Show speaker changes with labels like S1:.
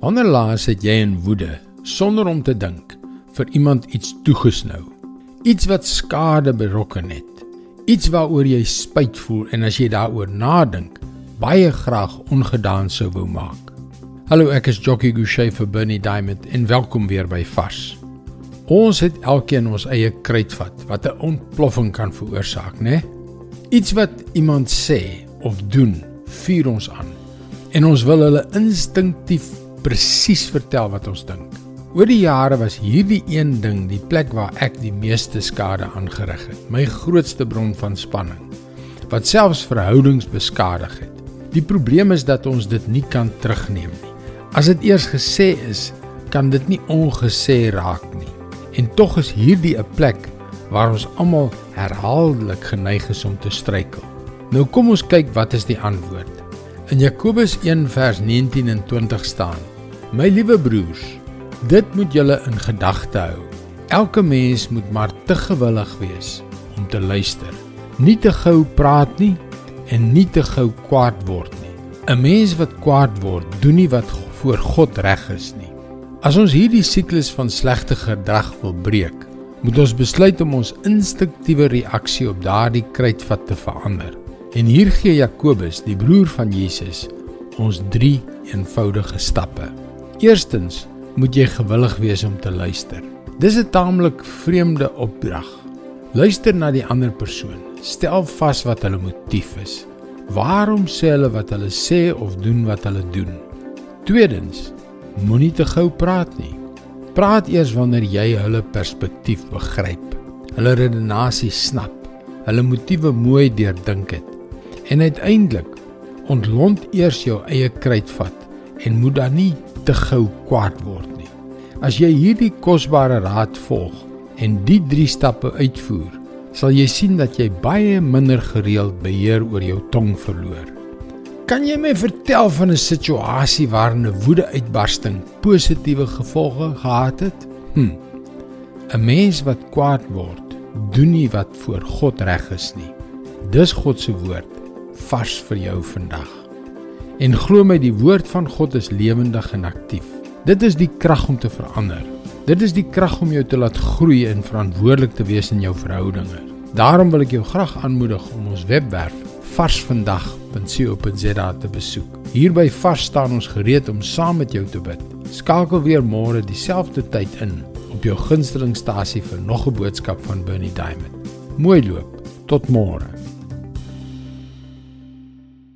S1: Wanneer laas het jy in woede sonder om te dink vir iemand iets toegesnou? Iets wat skade berokken het. Iets waaroor jy spyt voel en as jy daaroor nadink, baie graag ongedaan sou wou maak. Hallo, ek is Jockey Gouchee vir Bernie Diamond en welkom weer by Vars. Ons het elkeen ons eie kruitvat wat 'n ontploffing kan veroorsaak, né? Iets wat iemand sê of doen, vuur ons aan. En ons wil hulle instinktief presies vertel wat ons dink. Oor die jare was hierdie een ding die plek waar ek die meeste skade aangerig het. My grootste bron van spanning wat selfs verhoudings beskadig het. Die probleem is dat ons dit nie kan terugneem nie. As dit eers gesê is, kan dit nie ongesê raak nie. En tog is hierdie 'n plek waar ons almal herhaaldelik geneig is om te struikel. Nou kom ons kyk wat is die antwoord. In Jakobus 1 vers 19 en 20 staan: My liewe broers, dit moet julle in gedagte hou. Elke mens moet maar te gewillig wees om te luister. Nie te gou praat nie en nie te gou kwaad word nie. 'n Mens wat kwaad word, doen nie wat voor God reg is nie. As ons hierdie siklus van slegte gedrag wil breek, moet ons besluit om ons instinktiewe reaksie op daardie kruitvat te verander. En hier gee Jakobus, die broer van Jesus, ons drie eenvoudige stappe. Eerstens moet jy gewillig wees om te luister. Dis 'n taamlik vreemde opdrag. Luister na die ander persoon. Stel vas wat hulle motief is. Waarom sê hulle wat hulle sê of doen wat hulle doen? Tweedens, moenie te gou praat nie. Praat eers wanneer jy hulle perspektief begryp, hulle redenasie snap, hulle motiewe mooi deurdink het. En uiteindelik ontlont eers jou eie kruitvat en moet dan nie te gou kwaad word nie. As jy hierdie kosbare raad volg en die 3 stappe uitvoer, sal jy sien dat jy baie minder gereeld beheer oor jou tong verloor. Kan jy my vertel van 'n situasie waarin 'n woedeuitbarsting positiewe gevolge gehad het? Hm. 'n Mens wat kwaad word, doen nie wat voor God reg is nie. Dis God se woord vars vir jou vandag. En glo my, die woord van God is lewendig en aktief. Dit is die krag om te verander. Dit is die krag om jou te laat groei en verantwoordelik te wees in jou verhoudinge. Daarom wil ek jou graag aanmoedig om ons webwerf varsvandag.co.za te besoek. Hier by Vars staan ons gereed om saam met jou te bid. Skakel weer môre dieselfde tyd in op jou gunstelingstasie vir nog 'n boodskap van Bernie Diamond. Mooi loop. Tot môre.